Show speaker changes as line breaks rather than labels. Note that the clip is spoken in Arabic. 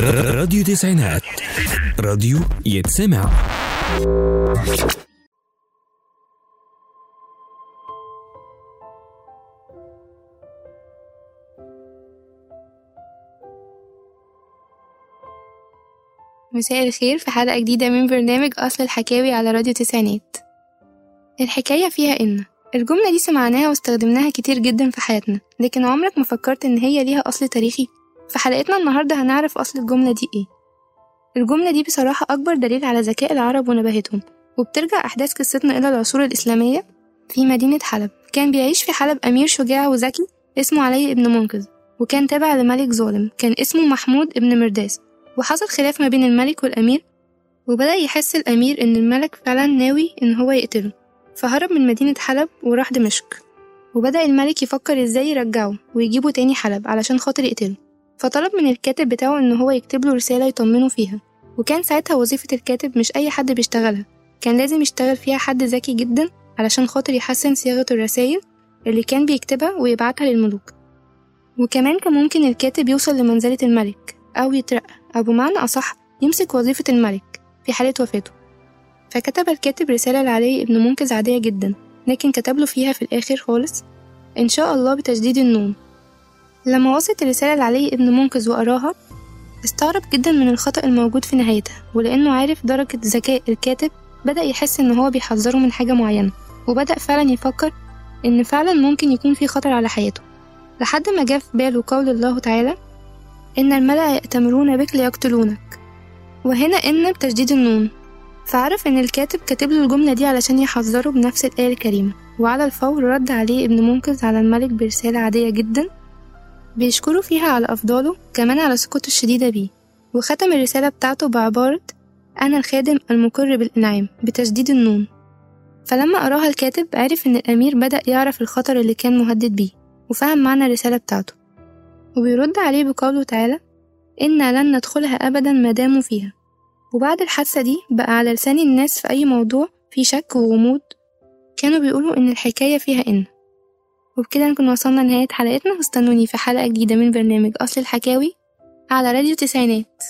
راديو تسعينات. راديو يتسمع.
مساء الخير في حلقة جديدة من برنامج أصل الحكاوي على راديو تسعينات. الحكاية فيها إن الجملة دي سمعناها واستخدمناها كتير جدا في حياتنا لكن عمرك ما فكرت إن هي ليها أصل تاريخي؟ في حلقتنا النهاردة هنعرف أصل الجملة دي إيه. الجملة دي بصراحة أكبر دليل على ذكاء العرب ونباهتهم وبترجع أحداث قصتنا إلى العصور الإسلامية في مدينة حلب. كان بيعيش في حلب أمير شجاع وذكي اسمه علي ابن منقذ وكان تابع لملك ظالم كان اسمه محمود ابن مرداس. وحصل خلاف ما بين الملك والأمير وبدأ يحس الأمير إن الملك فعلا ناوي إن هو يقتله فهرب من مدينة حلب وراح دمشق. وبدأ الملك يفكر إزاي يرجعه ويجيبه تاني حلب علشان خاطر يقتله. فطلب من الكاتب بتاعه إن هو يكتب له رسالة يطمنه فيها. وكان ساعتها وظيفة الكاتب مش أي حد بيشتغلها. كان لازم يشتغل فيها حد ذكي جدا علشان خاطر يحسن صياغة الرسايل اللي كان بيكتبها ويبعتها للملوك. وكمان كان ممكن الكاتب يوصل لمنزلة الملك أو يترقى أو بمعنى أصح يمسك وظيفة الملك في حالة وفاته. فكتب الكاتب رسالة لعلي ابن منقذ عادية جدا لكن كتب له فيها في الآخر خالص إن شاء الله بتجديد النون. لما وصلت الرسالة لعلي ابن منقذ وقراها استغرب جدا من الخطأ الموجود في نهايتها ولأنه عارف درجة ذكاء الكاتب بدأ يحس إن هو بيحذره من حاجة معينة وبدأ فعلا يفكر إن فعلا ممكن يكون في خطر على حياته. لحد ما جه في باله قول الله تعالى إن الملأ يأتمرون بك ليقتلونك وهنا إن بتجديد النون. فعرف إن الكاتب كاتب له الجملة دي علشان يحذره بنفس الآية الكريمة. وعلى الفور رد عليه ابن منقذ على الملك برسالة عادية جدا بيشكره فيها على أفضاله كمان على ثقته الشديدة بيه. وختم الرسالة بتاعته بعبارة أنا الخادم المقر بالإنعام بتجديد النون. فلما قراها الكاتب عرف إن الأمير بدأ يعرف الخطر اللي كان مهدد بيه وفهم معنى الرسالة بتاعته. وبيرد عليه بقوله تعالى إنا لن ندخلها أبدا ما داموا فيها. وبعد الحادثة دي بقى على لسان الناس في أي موضوع في شك وغموض كانوا بيقولوا إن الحكاية فيها إن. وبكده نكون وصلنا لنهاية حلقتنا. واستنوني في حلقة جديدة من برنامج أصل الحكاوي على راديو تسعينات.